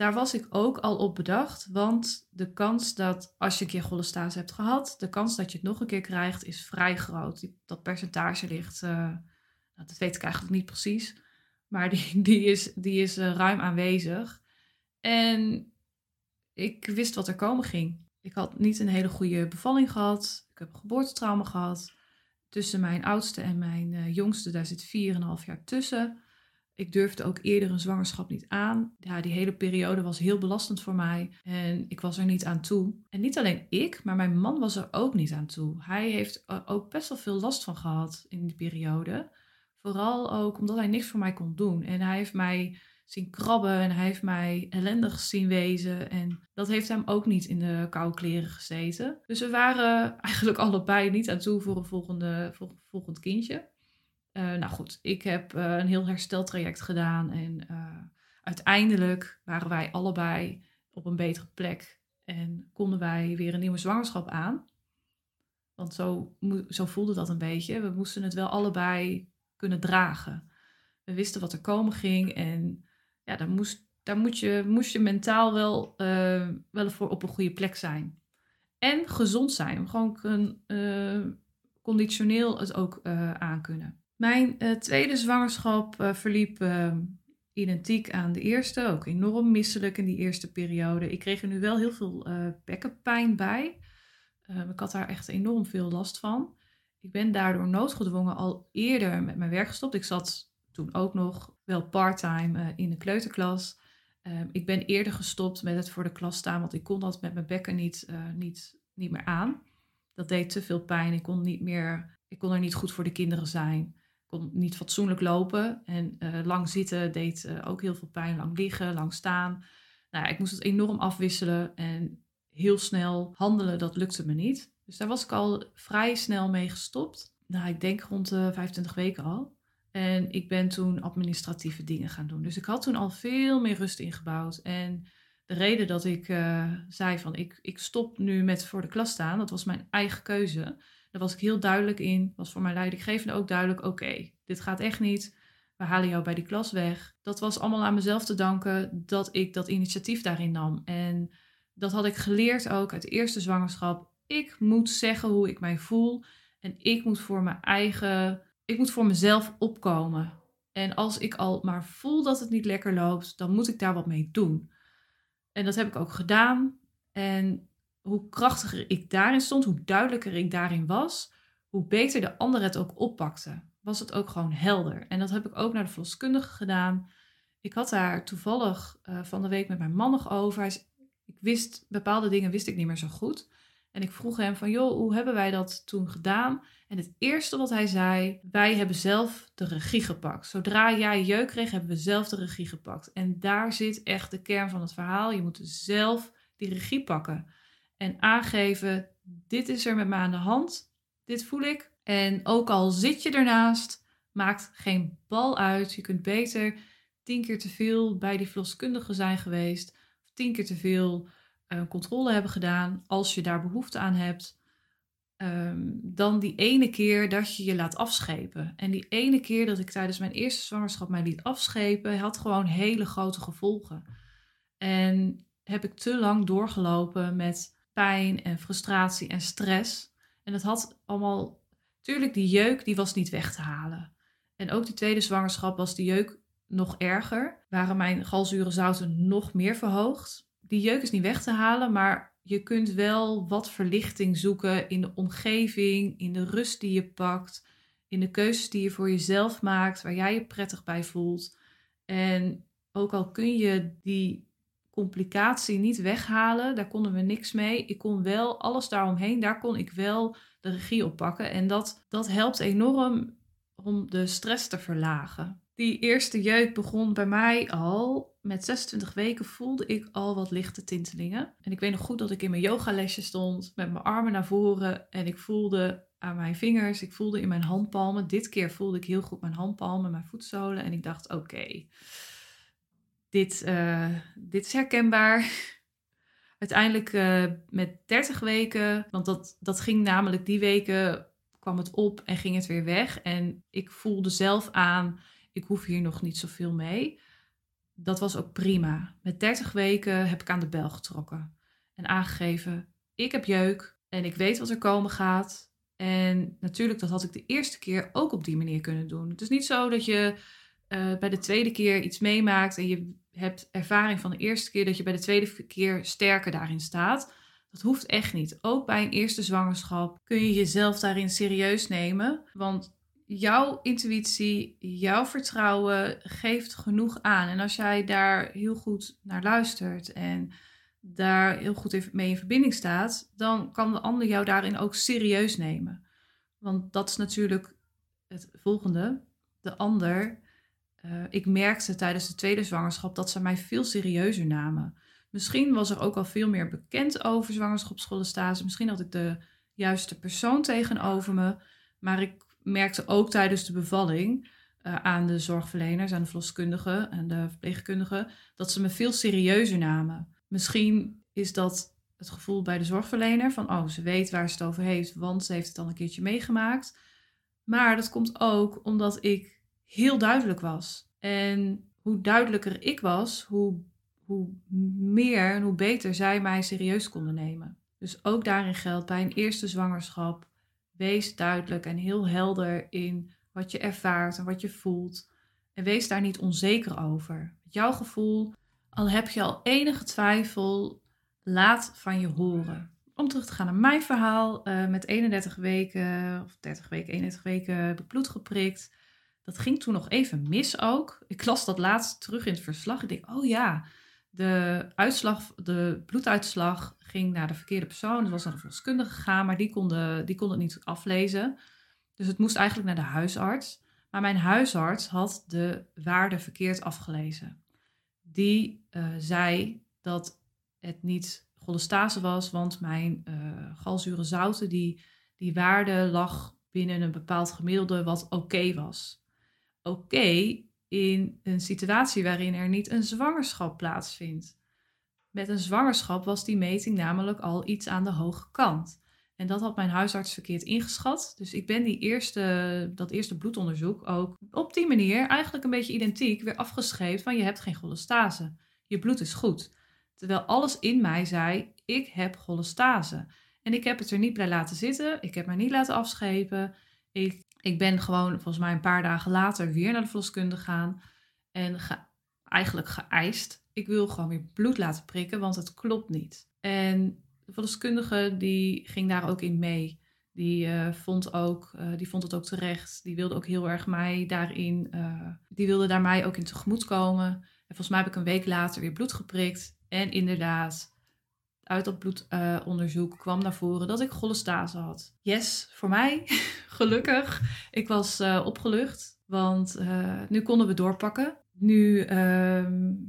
A: Daar was ik ook al op bedacht, want de kans dat als je een keer cholestase hebt gehad, de kans dat je het nog een keer krijgt is vrij groot. dat percentage ligt, uh, nou, dat weet ik eigenlijk niet precies, maar die, *laughs* die is, die is uh, ruim aanwezig. En ik wist wat er komen ging. Ik had niet een hele goede bevalling gehad. Ik heb geboortetrauma gehad. Tussen mijn oudste en mijn uh, jongste, daar zit 4,5 jaar tussen. Ik durfde ook eerder een zwangerschap niet aan. Ja, die hele periode was heel belastend voor mij en ik was er niet aan toe. En niet alleen ik, maar mijn man was er ook niet aan toe. Hij heeft ook best wel veel last van gehad in die periode. Vooral ook omdat hij niks voor mij kon doen. En hij heeft mij zien krabben en hij heeft mij ellendig zien wezen. En dat heeft hem ook niet in de koude kleren gezeten. Dus we waren *laughs* eigenlijk allebei niet aan toe voor een volgende, voor een volgend kindje. Uh, nou goed, ik heb uh, een heel hersteltraject gedaan en uh, uiteindelijk waren wij allebei op een betere plek en konden wij weer een nieuwe zwangerschap aan. Want zo, zo voelde dat een beetje. We moesten het wel allebei kunnen dragen. We wisten wat er komen ging en ja, daar, moest, daar moet je, moest je mentaal wel, wel voor op een goede plek zijn. En gezond zijn, gewoon conditioneel het ook aankunnen. Mijn uh, tweede zwangerschap uh, verliep uh, identiek aan de eerste, ook enorm misselijk in die eerste periode. Ik kreeg er nu wel heel veel bekkenpijn bij. Ehm, ik had daar echt enorm veel last van. Ik ben daardoor noodgedwongen al eerder met mijn werk gestopt. Ik zat toen ook nog wel parttime in de kleuterklas. Ehm, ik ben eerder gestopt met het voor de klas staan, want ik kon dat met mijn bekken niet, niet, niet meer aan. Dat deed te veel pijn. Ik kon, niet meer, ik kon er niet goed voor de kinderen zijn kon niet fatsoenlijk lopen. En uh, lang zitten deed uh, ook heel veel pijn. Lang liggen, lang staan. Nou, ik moest het enorm afwisselen. En heel snel handelen, dat lukte me niet. Dus daar was ik al vrij snel mee gestopt. Nou, ik denk rond de 25 weken al. En ik ben toen administratieve dingen gaan doen. Dus ik had toen al veel meer rust ingebouwd. En de reden dat ik uh, zei van ik, ik stop nu met voor de klas staan, dat was mijn eigen keuze. Daar was ik heel duidelijk in. Was voor mijn leidinggevende ook duidelijk: oké, dit gaat echt niet. We halen jou bij die klas weg. Dat was allemaal aan mezelf te danken dat ik dat initiatief daarin nam. En dat had ik geleerd ook uit de eerste zwangerschap. Ik moet zeggen hoe ik mij voel. En ik moet voor mijn eigen. Ik moet voor mezelf opkomen. En als ik al maar voel dat het niet lekker loopt, dan moet ik daar wat mee doen. En dat heb ik ook gedaan. En hoe krachtiger ik daarin stond, hoe duidelijker ik daarin was, hoe beter de ander het ook oppakte. Was het ook gewoon helder. En dat heb ik ook naar de verloskundige gedaan. Ik had daar toevallig uh, van de week met mijn man nog over. ik wist, bepaalde dingen wist ik niet meer zo goed. En ik vroeg hem van, joh, hoe hebben wij dat toen gedaan? En het eerste wat hij zei, wij hebben zelf de regie gepakt. Zodra jij jeuk kreeg, hebben we zelf de regie gepakt. En daar zit echt de kern van het verhaal. Je moet zelf die regie pakken en aangeven: dit is er met me aan de hand, dit voel ik. En ook al zit je ernaast, maakt geen bal uit. Je kunt beter tien keer te veel bij die verloskundige zijn geweest, of tien keer te veel uh, controle hebben gedaan als je daar behoefte aan hebt. Um, dan die ene keer dat je je laat afschepen. En die ene keer dat ik tijdens mijn eerste zwangerschap mij liet afschepen, had gewoon hele grote gevolgen. En heb ik te lang doorgelopen met pijn en frustratie en stress. En dat had allemaal, tuurlijk, die jeuk die was niet weg te halen. En ook die tweede zwangerschap was die jeuk nog erger. Waren mijn galzurenzouten nog meer verhoogd. Die jeuk is niet weg te halen, maar je kunt wel wat verlichting zoeken in de omgeving, in de rust die je pakt, in de keuzes die je voor jezelf maakt, waar jij je prettig bij voelt. En ook al kun je die complicatie niet weghalen, daar konden we niks mee. Ik kon wel alles daaromheen, daar kon ik wel de regie op pakken. En dat, dat helpt enorm om de stress te verlagen. Die eerste jeuk begon bij mij al. Met 26 weken voelde ik al wat lichte tintelingen. En ik weet nog goed dat ik in mijn yogalesje stond met mijn armen naar voren. En ik voelde aan mijn vingers, ik voelde in mijn handpalmen. Dit keer voelde ik heel goed mijn handpalmen, mijn voetzolen. En ik dacht, oké, dit, uh, dit is herkenbaar. Uiteindelijk uh, met 30 weken, want dat, dat ging namelijk die weken, kwam het op en ging het weer weg. En ik voelde zelf aan, ik hoef hier nog niet zoveel mee. Dat was ook prima. Met 30 weken heb ik aan de bel getrokken en aangegeven, ik heb jeuk en ik weet wat er komen gaat. En natuurlijk, dat had ik de eerste keer ook op die manier kunnen doen. Het is niet zo dat je uh, bij de tweede keer iets meemaakt en je hebt ervaring van de eerste keer, dat je bij de tweede keer sterker daarin staat. Dat hoeft echt niet. Ook bij een eerste zwangerschap kun je jezelf daarin serieus nemen. Want jouw intuïtie, jouw vertrouwen geeft genoeg aan. En als jij daar heel goed naar luistert en daar heel goed mee in verbinding staat, dan kan de ander jou daarin ook serieus nemen. Want dat is natuurlijk het volgende. De ander uh, ik merkte tijdens de tweede zwangerschap dat ze mij veel serieuzer namen. Misschien was er ook al veel meer bekend over zwangerschapscholestase. Misschien had ik de juiste persoon tegenover me. Maar ik merkte ook tijdens de bevalling uh, aan de zorgverleners, aan de verloskundigen en de verpleegkundigen, dat ze me veel serieuzer namen. Misschien is dat het gevoel bij de zorgverlener van, oh, ze weet waar ze het over heeft, want ze heeft het al een keertje meegemaakt. Maar dat komt ook omdat ik heel duidelijk was. En hoe duidelijker ik was, hoe, hoe meer en hoe beter zij mij serieus konden nemen. Dus ook daarin geldt bij een eerste zwangerschap. Wees duidelijk en heel helder in wat je ervaart en wat je voelt. En wees daar niet onzeker over. Jouw gevoel, al heb je al enige twijfel, laat van je horen. Om terug te gaan naar mijn verhaal, uh, met 31 weken, of 30 weken, 31 weken ik bloed geprikt. Dat ging toen nog even mis ook. Ik las dat laatst terug in het verslag. Ik denk, oh ja, de, uitslag, de bloeduitslag ging naar de verkeerde persoon. Het was naar de verloskundige gegaan, maar die kon, die kon het niet aflezen. Dus het moest eigenlijk naar de huisarts. Maar mijn huisarts had de waarde verkeerd afgelezen. Die uh, zei dat het niet cholestase was, want mijn uh, galzure zouten, die, die waarde lag binnen een bepaald gemiddelde wat oké was oké in een situatie waarin er niet een zwangerschap plaatsvindt. Met een zwangerschap was die meting namelijk al iets aan de hoge kant. En dat had mijn huisarts verkeerd ingeschat. Dus ik ben die eerste, dat eerste bloedonderzoek ook op die manier, eigenlijk een beetje identiek, weer afgeschreven van je hebt geen cholestase. Je bloed is goed. Terwijl alles in mij zei, ik heb cholestase. En ik heb het er niet bij laten zitten. Ik heb mij niet laten afschepen. Ik ik ben gewoon volgens mij een paar dagen later weer naar de verloskundige gegaan. En eigenlijk geëist. Ik wil gewoon weer bloed laten prikken, want het klopt niet. En de verloskundige die ging daar ook in mee. Die, uh, vond ook, uh, die vond het ook terecht. Die wilde ook heel erg mij daarin. Uh, die wilde daar mij ook in tegemoet komen. En volgens mij heb ik een week later weer bloed geprikt. En inderdaad, uit dat bloedonderzoek kwam naar voren dat ik cholestase had. Yes, voor mij, *laughs* gelukkig. Ik was uh, opgelucht, want uh, nu konden we doorpakken. Nu uh,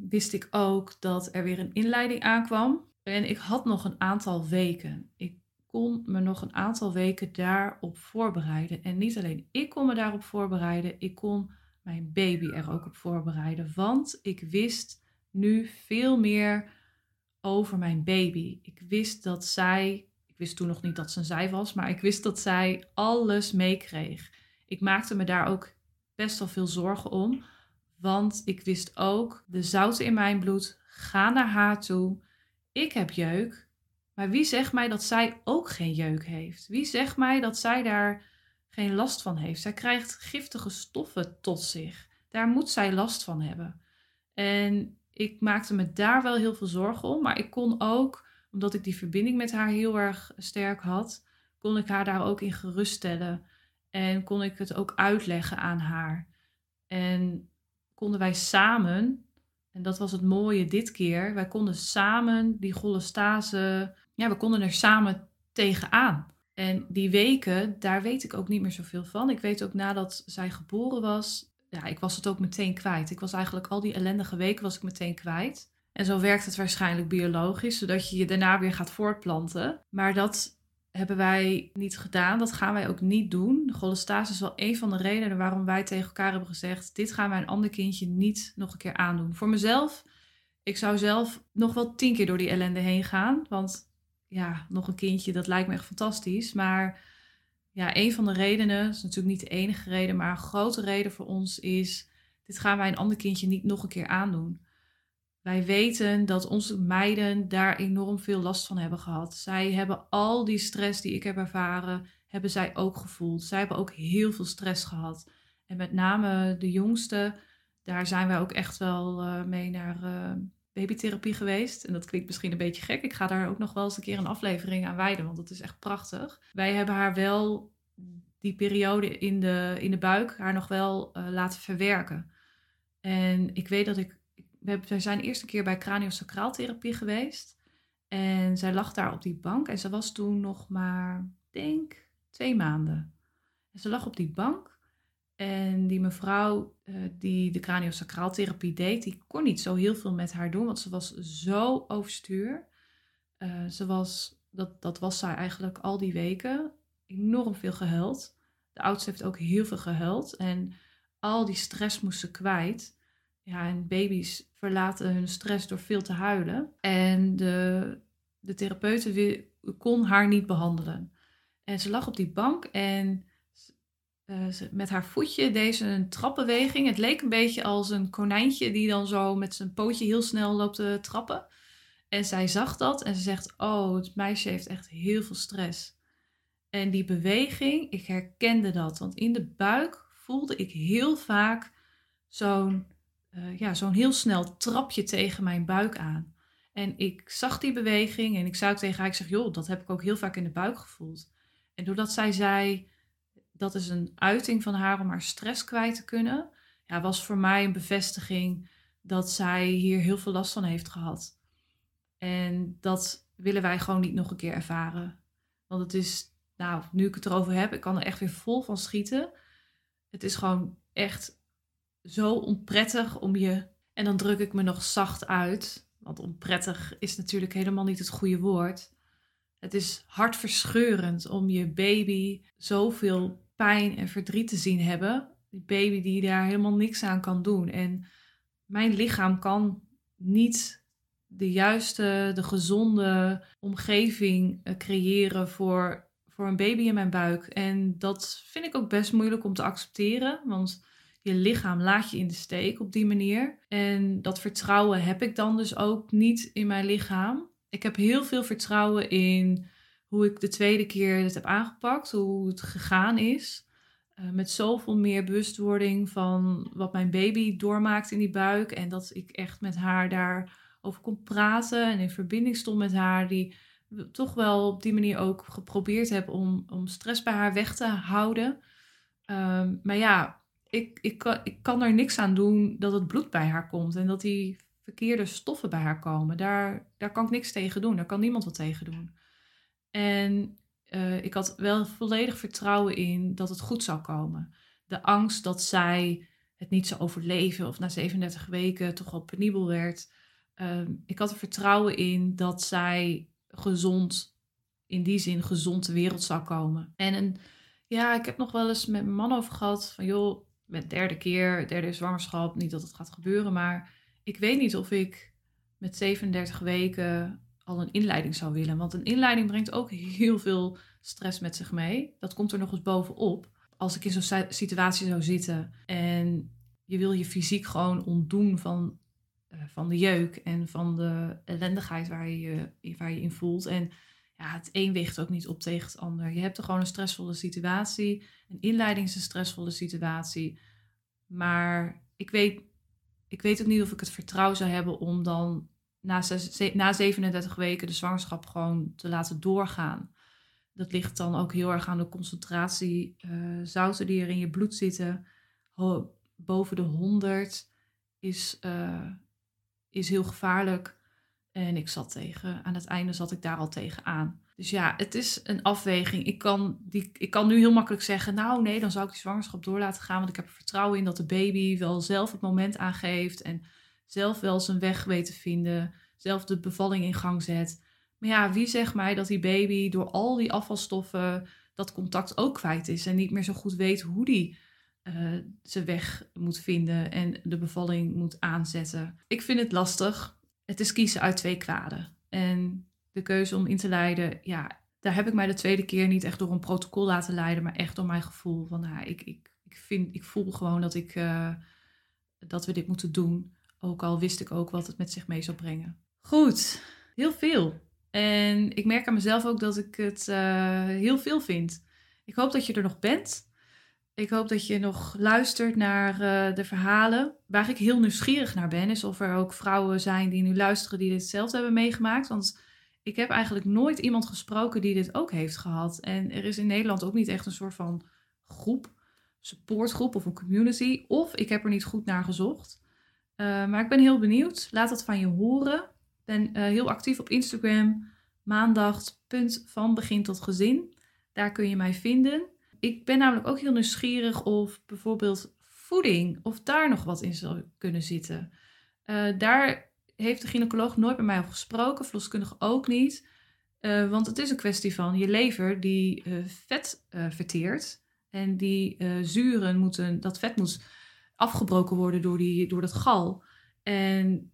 A: wist ik ook dat er weer een inleiding aankwam. En ik had nog een aantal weken. Ik kon me nog een aantal weken daarop voorbereiden. En niet alleen ik kon me daarop voorbereiden, ik kon mijn baby er ook op voorbereiden. Want ik wist nu veel meer over mijn baby. Ik wist dat zij, ik wist toen nog niet dat ze een zij was, maar ik wist dat zij alles meekreeg. Ik maakte me daar ook best wel veel zorgen om, want ik wist ook, de zouten in mijn bloed gaan naar haar toe. Ik heb jeuk, maar wie zegt mij dat zij ook geen jeuk heeft? Wie zegt mij dat zij daar geen last van heeft? Zij krijgt giftige stoffen tot zich. Daar moet zij last van hebben. En ik maakte me daar wel heel veel zorgen om. Maar ik kon ook, omdat ik die verbinding met haar heel erg sterk had, kon ik haar daar ook in geruststellen. En kon ik het ook uitleggen aan haar. En konden wij samen, en dat was het mooie dit keer, wij konden samen die cholestase, ja, we konden er samen tegenaan. En die weken, daar weet ik ook niet meer zoveel van. Ik weet ook nadat zij geboren was, ja, ik was het ook meteen kwijt. Ik was eigenlijk al die ellendige weken was ik meteen kwijt. En zo werkt het waarschijnlijk biologisch, zodat je je daarna weer gaat voortplanten. Maar dat hebben wij niet gedaan. Dat gaan wij ook niet doen. De cholestase is wel een van de redenen waarom wij tegen elkaar hebben gezegd: dit gaan wij een ander kindje niet nog een keer aandoen. Voor mezelf, ik zou zelf nog wel tien keer door die ellende heen gaan. Want ja, nog een kindje, dat lijkt me echt fantastisch. Maar ja, een van de redenen, is natuurlijk niet de enige reden, maar een grote reden voor ons is: dit gaan wij een ander kindje niet nog een keer aandoen. Wij weten dat onze meiden daar enorm veel last van hebben gehad. Zij hebben al die stress die ik heb ervaren, hebben zij ook gevoeld. Zij hebben ook heel veel stress gehad. En met name de jongste, daar zijn wij ook echt wel uh, mee naar uh, babytherapie geweest. En dat klinkt misschien een beetje gek. Ik ga daar ook nog wel eens een keer een aflevering aan wijden, want dat is echt prachtig. Wij hebben haar wel die periode in de, in de buik, haar nog wel uh, laten verwerken. En ik weet dat ik we, zijn de eerste keer bij craniosacraaltherapie geweest. En zij lag daar op die bank. En ze was toen nog maar, denk, twee maanden. En ze lag op die bank. En die mevrouw uh, die de craniosacraaltherapie deed, die kon niet zo heel veel met haar doen. Want ze was zo overstuur. Uh, ze was, dat, dat was zij eigenlijk al die weken. Enorm veel gehuild. De oudste heeft ook heel veel gehuild. En al die stress moest ze kwijt. Ja, en baby's verlaten hun stress door veel te huilen. En de, de therapeute kon haar niet behandelen. En ze lag op die bank en met haar voetje deed ze een trapbeweging. Het leek een beetje als een konijntje die dan zo met zijn pootje heel snel loopt te trappen. En zij zag dat en ze zegt: Oh, het meisje heeft echt heel veel stress. En die beweging, ik herkende dat. Want in de buik voelde ik heel vaak zo'n uh, ja, zo'n heel snel trapje tegen mijn buik aan. En ik zag die beweging en ik ook tegen haar, ik zeg, joh, dat heb ik ook heel vaak in de buik gevoeld. En doordat zij zei, dat is een uiting van haar om haar stress kwijt te kunnen, ja, was voor mij een bevestiging dat zij hier heel veel last van heeft gehad. En dat willen wij gewoon niet nog een keer ervaren. Want het is, nou, nu ik het erover heb, ik kan er echt weer vol van schieten. Het is gewoon echt zo onprettig om je. En dan druk ik me nog zacht uit. Want onprettig is natuurlijk helemaal niet het goede woord. Het is hartverscheurend om je baby zoveel pijn en verdriet te zien hebben. Die baby die daar helemaal niks aan kan doen. En mijn lichaam kan niet de juiste, de gezonde omgeving eh, creëren voor, voor een baby in mijn buik. En dat vind ik ook best moeilijk om te accepteren. Want je lichaam laat je in de steek op die manier. En dat vertrouwen heb ik dan dus ook niet in mijn lichaam. Ik heb heel veel vertrouwen in hoe ik de tweede keer het heb aangepakt, hoe het gegaan is. Uh, met zoveel meer bewustwording van wat mijn baby doormaakt in die buik. En dat ik echt met haar daarover kon praten en in verbinding stond met haar. Die toch wel op die manier ook geprobeerd heb om, om stress bij haar weg te houden. Um, maar ja, ik, ik, kan, ik kan er niks aan doen dat het bloed bij haar komt en dat die verkeerde stoffen bij haar komen. Daar, daar kan ik niks tegen doen. Daar kan niemand wat tegen doen. En uh, ik had wel volledig vertrouwen in dat het goed zou komen. De angst dat zij het niet zou overleven of na 37 weken toch wel penibel werd. Uh, ik had er vertrouwen in dat zij gezond, in die zin gezond de wereld zou komen. En ja, ik heb nog wel eens met mijn man over gehad van joh, met derde keer, derde zwangerschap, niet dat het gaat gebeuren, maar ik weet niet of ik met 37 weken al een inleiding zou willen. Want een inleiding brengt ook heel veel stress met zich mee. Dat komt er nog eens bovenop. Als ik in zo'n situatie zou zitten en je wil je fysiek gewoon ontdoen van, uh, van de jeuk en van de ellendigheid waar je, waar je in voelt. En ja, het een weegt ook niet op tegen het ander. Je hebt er gewoon een stressvolle situatie. Een inleiding is een stressvolle situatie. Maar ik weet, ik weet ook niet of ik het vertrouwen zou hebben om dan na, na 37 weken de zwangerschap gewoon te laten doorgaan. Dat ligt dan ook heel erg aan de concentratie uh, zouten die er in je bloed zitten. boven de 100 is, uh, is heel gevaarlijk. En ik zat tegen, aan het einde zat ik daar al tegen aan. Dus ja, het is een afweging. Ik kan, die, ik kan nu heel makkelijk zeggen, nou nee, dan zou ik die zwangerschap door laten gaan. Want ik heb er vertrouwen in dat de baby wel zelf het moment aangeeft. En zelf wel zijn weg weet te vinden. Zelf de bevalling in gang zet. Maar ja, wie zegt mij dat die baby door al die afvalstoffen dat contact ook kwijt is. En niet meer zo goed weet hoe die uh, zijn weg moet vinden en de bevalling moet aanzetten. Ik vind het lastig. Het is kiezen uit twee kwaden. En de keuze om in te leiden, ja, daar heb ik mij de tweede keer niet echt door een protocol laten leiden, maar echt door mijn gevoel van, nou, ik, ik, ik, vind, ik voel gewoon dat, ik, uh, dat we dit moeten doen. Ook al wist ik ook wat het met zich mee zou brengen. Goed, heel veel. En ik merk aan mezelf ook dat ik het uh, heel veel vind. Ik hoop dat je er nog bent. Ik hoop dat je nog luistert naar uh, de verhalen. Waar ik heel nieuwsgierig naar ben, is of er ook vrouwen zijn die nu luisteren die dit zelf hebben meegemaakt. Want ik heb eigenlijk nooit iemand gesproken die dit ook heeft gehad. En er is in Nederland ook niet echt een soort van groep, supportgroep of een community. Of ik heb er niet goed naar gezocht. Uh, maar ik ben heel benieuwd. Laat dat van je horen. Ik ben uh, heel actief op Instagram. Maandag, punt van begin tot gezin. Daar kun je mij vinden. Ik ben namelijk ook heel nieuwsgierig of bijvoorbeeld voeding, of daar nog wat in zou kunnen zitten. Uh, daar heeft de gynaecoloog nooit met mij over gesproken, verloskundige ook niet. Want het is een kwestie van je lever die vet verteert. En die zuren moeten, dat vet moet afgebroken worden door, die, door dat gal. En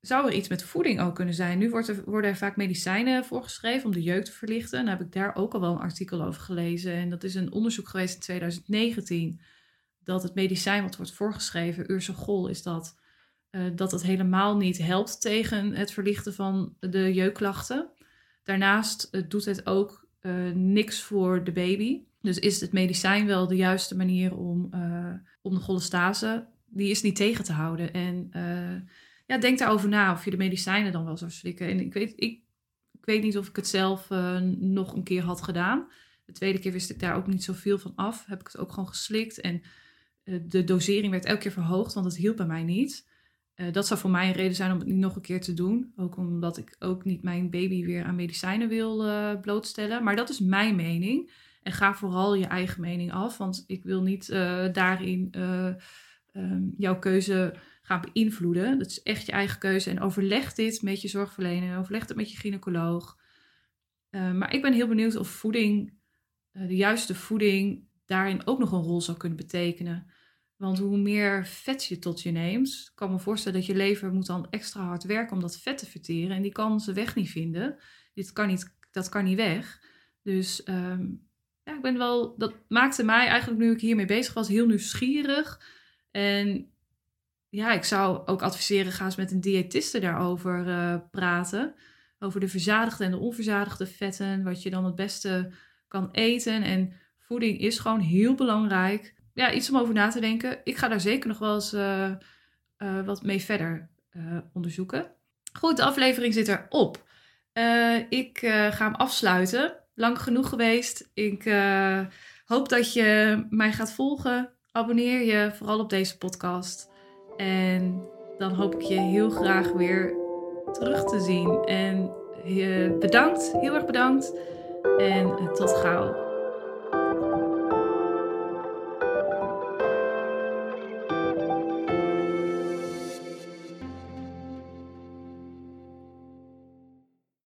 A: zou er iets met voeding ook kunnen zijn? Nu wordt er, worden er vaak medicijnen voorgeschreven om de jeuk te verlichten. En daar heb ik daar ook al wel een artikel over gelezen. En dat is een onderzoek geweest in 2019. Dat het medicijn wat wordt voorgeschreven, Ursogol is dat uh, dat het helemaal niet helpt tegen het verlichten van de jeukklachten. Daarnaast uh, doet het ook uh, niks voor de baby. Dus is het medicijn wel de juiste manier om, om de cholestase, die is niet tegen te houden. En ja, denk daarover na of je de medicijnen dan wel zou slikken. En ik weet, ik, weet niet of ik het zelf nog een keer had gedaan. De tweede keer wist ik daar ook niet zoveel van af. Heb ik het ook gewoon geslikt. En de dosering werd elke keer verhoogd, want het hielp bij mij niet. Dat zou voor mij een reden zijn om het niet nog een keer te doen. Ook omdat ik ook niet mijn baby weer aan medicijnen wil blootstellen. Maar dat is mijn mening. En ga vooral je eigen mening af. Want ik wil niet uh, daarin um, jouw keuze gaan beïnvloeden. Dat is echt je eigen keuze. En overleg dit met je zorgverlener. Overleg het met je gynaecoloog. maar ik ben heel benieuwd of voeding, de juiste voeding, daarin ook nog een rol zou kunnen betekenen. Want hoe meer vet je tot je neemt, kan me voorstellen dat je lever moet dan extra hard werken om dat vet te verteren. En die kan zijn weg niet vinden. Dit kan niet, dat kan niet weg. Dus um, ja, ik ben wel, dat maakte mij eigenlijk nu ik hiermee bezig was heel nieuwsgierig. En ja, ik zou ook adviseren, ga eens met een diëtiste daarover uh, praten. Over de verzadigde en de onverzadigde vetten, wat je dan het beste kan eten. En voeding is gewoon heel belangrijk ja, iets om over na te denken. Ik ga daar zeker nog wel eens uh, uh, wat mee verder onderzoeken. Goed, de aflevering zit erop. ik ga hem afsluiten. Lang genoeg geweest. Ik hoop dat je mij gaat volgen. Abonneer je vooral op deze podcast. En dan hoop ik je heel graag weer terug te zien. En bedankt, heel erg bedankt. En tot gauw.